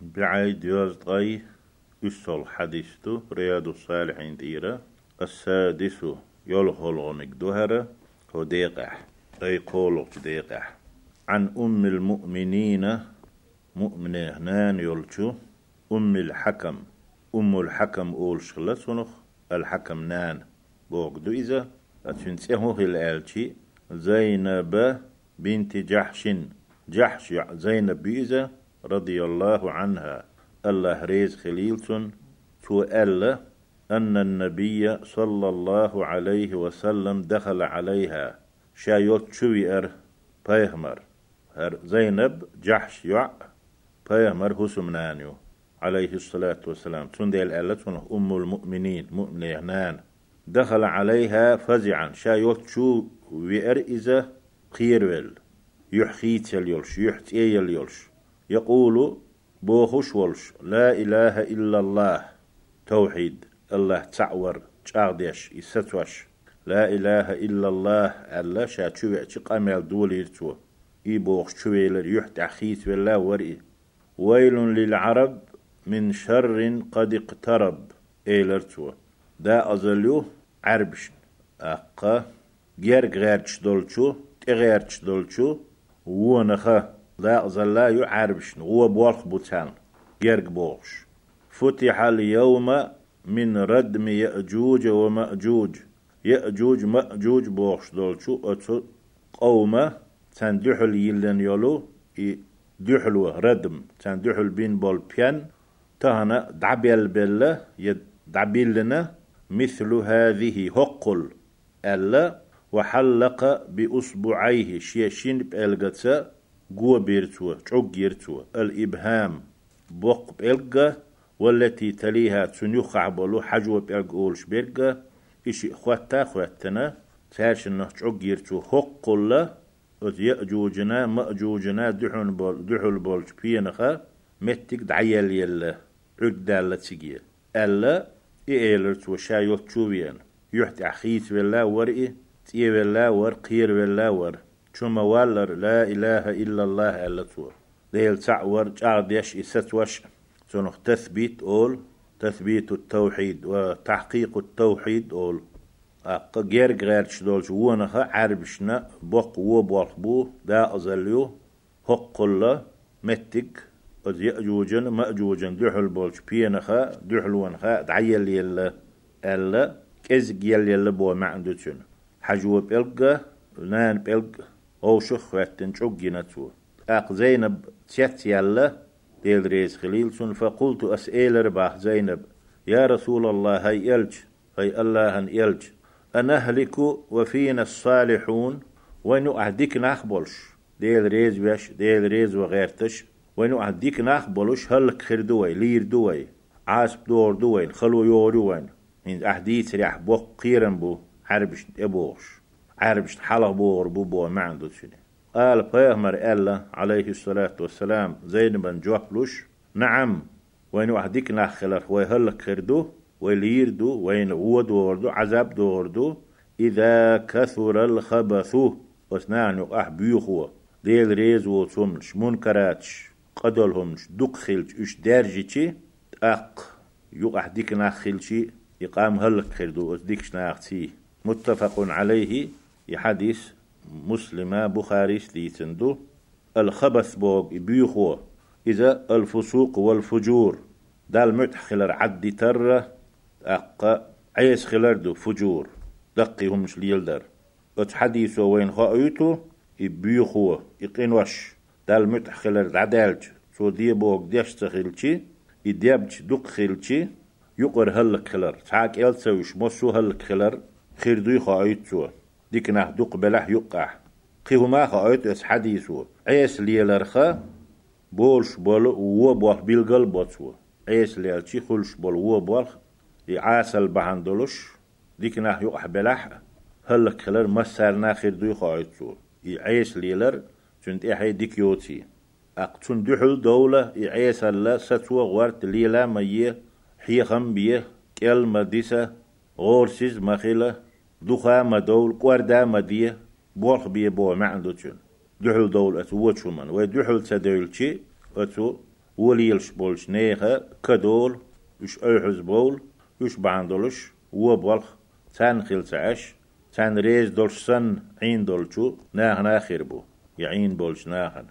بعيد يوزطي أسول حديثتو رياض الصالحين ديرة. السادس يلخلغنك دهرة هو ديقح أي قولك ديقح عن أم المؤمنين مؤمنة نان يلشو أم الحكم. أم الحكم أول شغلة الحكم نان بوغدو إذا أتنسيه الآلتي زينب بنت جحش. جحش زينب بيزة. رضي الله عنها الله خليلتون تو ألا أن النبي صلى الله عليه وسلم دخل عليها شايوت شوي أر بيهمر هر زينب جحش يع بيهمر هسمنانيو عليه الصلاة والسلام تندل ألا أم المؤمنين مؤمنين دخل عليها فزعا شايوت شو وير إذا قيرول يحخيت يليولش يحتي يليولش يقول بوخش ولش لا إله إلا الله توحيد الله تعور تعديش يستوش. لا إله إلا الله ألا شا تشوي قامل دول يرتو إي بوخ تشويلر يحت أخيت ولا ورئي. ويل للعرب من شر قد اقترب إيلرتو دا أزليو عربش. أقا غير غيرش دولشو تغيرش دولشو ونخا لا زلا يعربش هو بورخ بوتان غير بوخش فتح اليوم من ردم يأجوج ومأجوج يأجوج مأجوج بوخش دولشو أتو قومة تندحل يلن يولو دحلو ردم تندحل بين بول بيان. تهنا دعبيل بلا يدعبيلنا مثل هذه هقل. ألا وحلق بأصبعيه شيشين بألغتا قوة بيرتوا تعق يرتوا الإبهام بوق بألغا والتي تليها تنيخ عبلو حجوة بألغ أولش بيرغا إشي خواتا خواتنا تارش إنه تعق يرتوا حق الله يأجوجنا مأجوجنا دحون بول دحول بولش بينخا متك دعيال يلا عد دالة تسجيل ألا إيلرت وشايوت تشوبيان يحت أخيت ولا ورئي تي ولا ور قير ولا ور. شما والر لا إله إلا الله ألا تور ديل تعور جعد يش إستوش سنخ تثبيت أول تثبيت التوحيد وتحقيق التوحيد أول أقا غير غير شدولش ونخا عربشنا بوق وبوق بو دا أزليو حق الله متك أز يأجوجن مأجوجن دحل بولش بينخا دحل ونخا دعيل يلا ألا كز يلا بو ما عنده تشن حجو بلقى نان بلقى أو شخ واتن شوقنا تو أق زينب تيت يلا ديل ريز خليل سن فقلت أسئل رباح زينب. يا رسول الله هاي يلج هاي الله هن يلج أنهلك وفينا الصالحون ونو أهديك ناخبولش ديل ريز بيش ديل ريز وغيرتش. ونو أهديك ناخبولش هلك خير دوي لير دوي. عاسب دور دوين خلو يوروين من أهديت ريح بوق قيرن بو عربش ابوش عربش حلق بور بو بو ما عنده شنو قال بيغمر ألا عليه الصلاة والسلام زين بن جوحلوش نعم. وين وحديك ناخلر ويهلك خردو ويليردو وين هو دوردو عذاب دوردو إذا كثر الخبث. وسنان يقح بيخو ديل ريز وصمش منكراتش قدلهمش دق خلش إش درجتي أق يقح ديك ناخلشي يقام هلك خردو ديكش ناختي متفق عليه. يحديث مسلمة بخاري ستيتندو الخبث بوغ بيخو. إذا الفسوق والفجور. دال متحخلر عدي ترى أقا عيس خلردو فجور. دقي همش ليلدر أت حديثو وين خايتو يبيخو يقينوش دال متحخلر عدالج. سو دي بوغ ديش تخيلشي. يديبج دق خيلشي. يقر هلك خلر تعاك إلتسوش مصو هلك خلر خير دوي خايتو ديكنا دق بلح يقع قيهما خايت اس حديثو. عيس ليلرخا بولش بول و بول بيلغل بوتسو. عيس ليلشي خلش بول و بول يعاسل بهندلوش. ديكنا يقع بلح هلك خلر مسارنا خير دوي خايتو يعيس ليلر چونت إحي ديك يوتي اقتون دحل دولة يعيس الله ستوى غورت ليلا مية حيخم بيه كل مديسة غورسيز مخيلة. دخا مدول قوردا مدية بورخ بيه بو ما عنده تشون دحل دول اتو وچو من. ودحل تدول چي اتو وليلش بولش نيخا كدول يش أيحز بول يش باندولش وبولخ تان خيل تعش تان ريز دولش سن عين دولشو ناخ ناخر بو. يعين بولش ناخن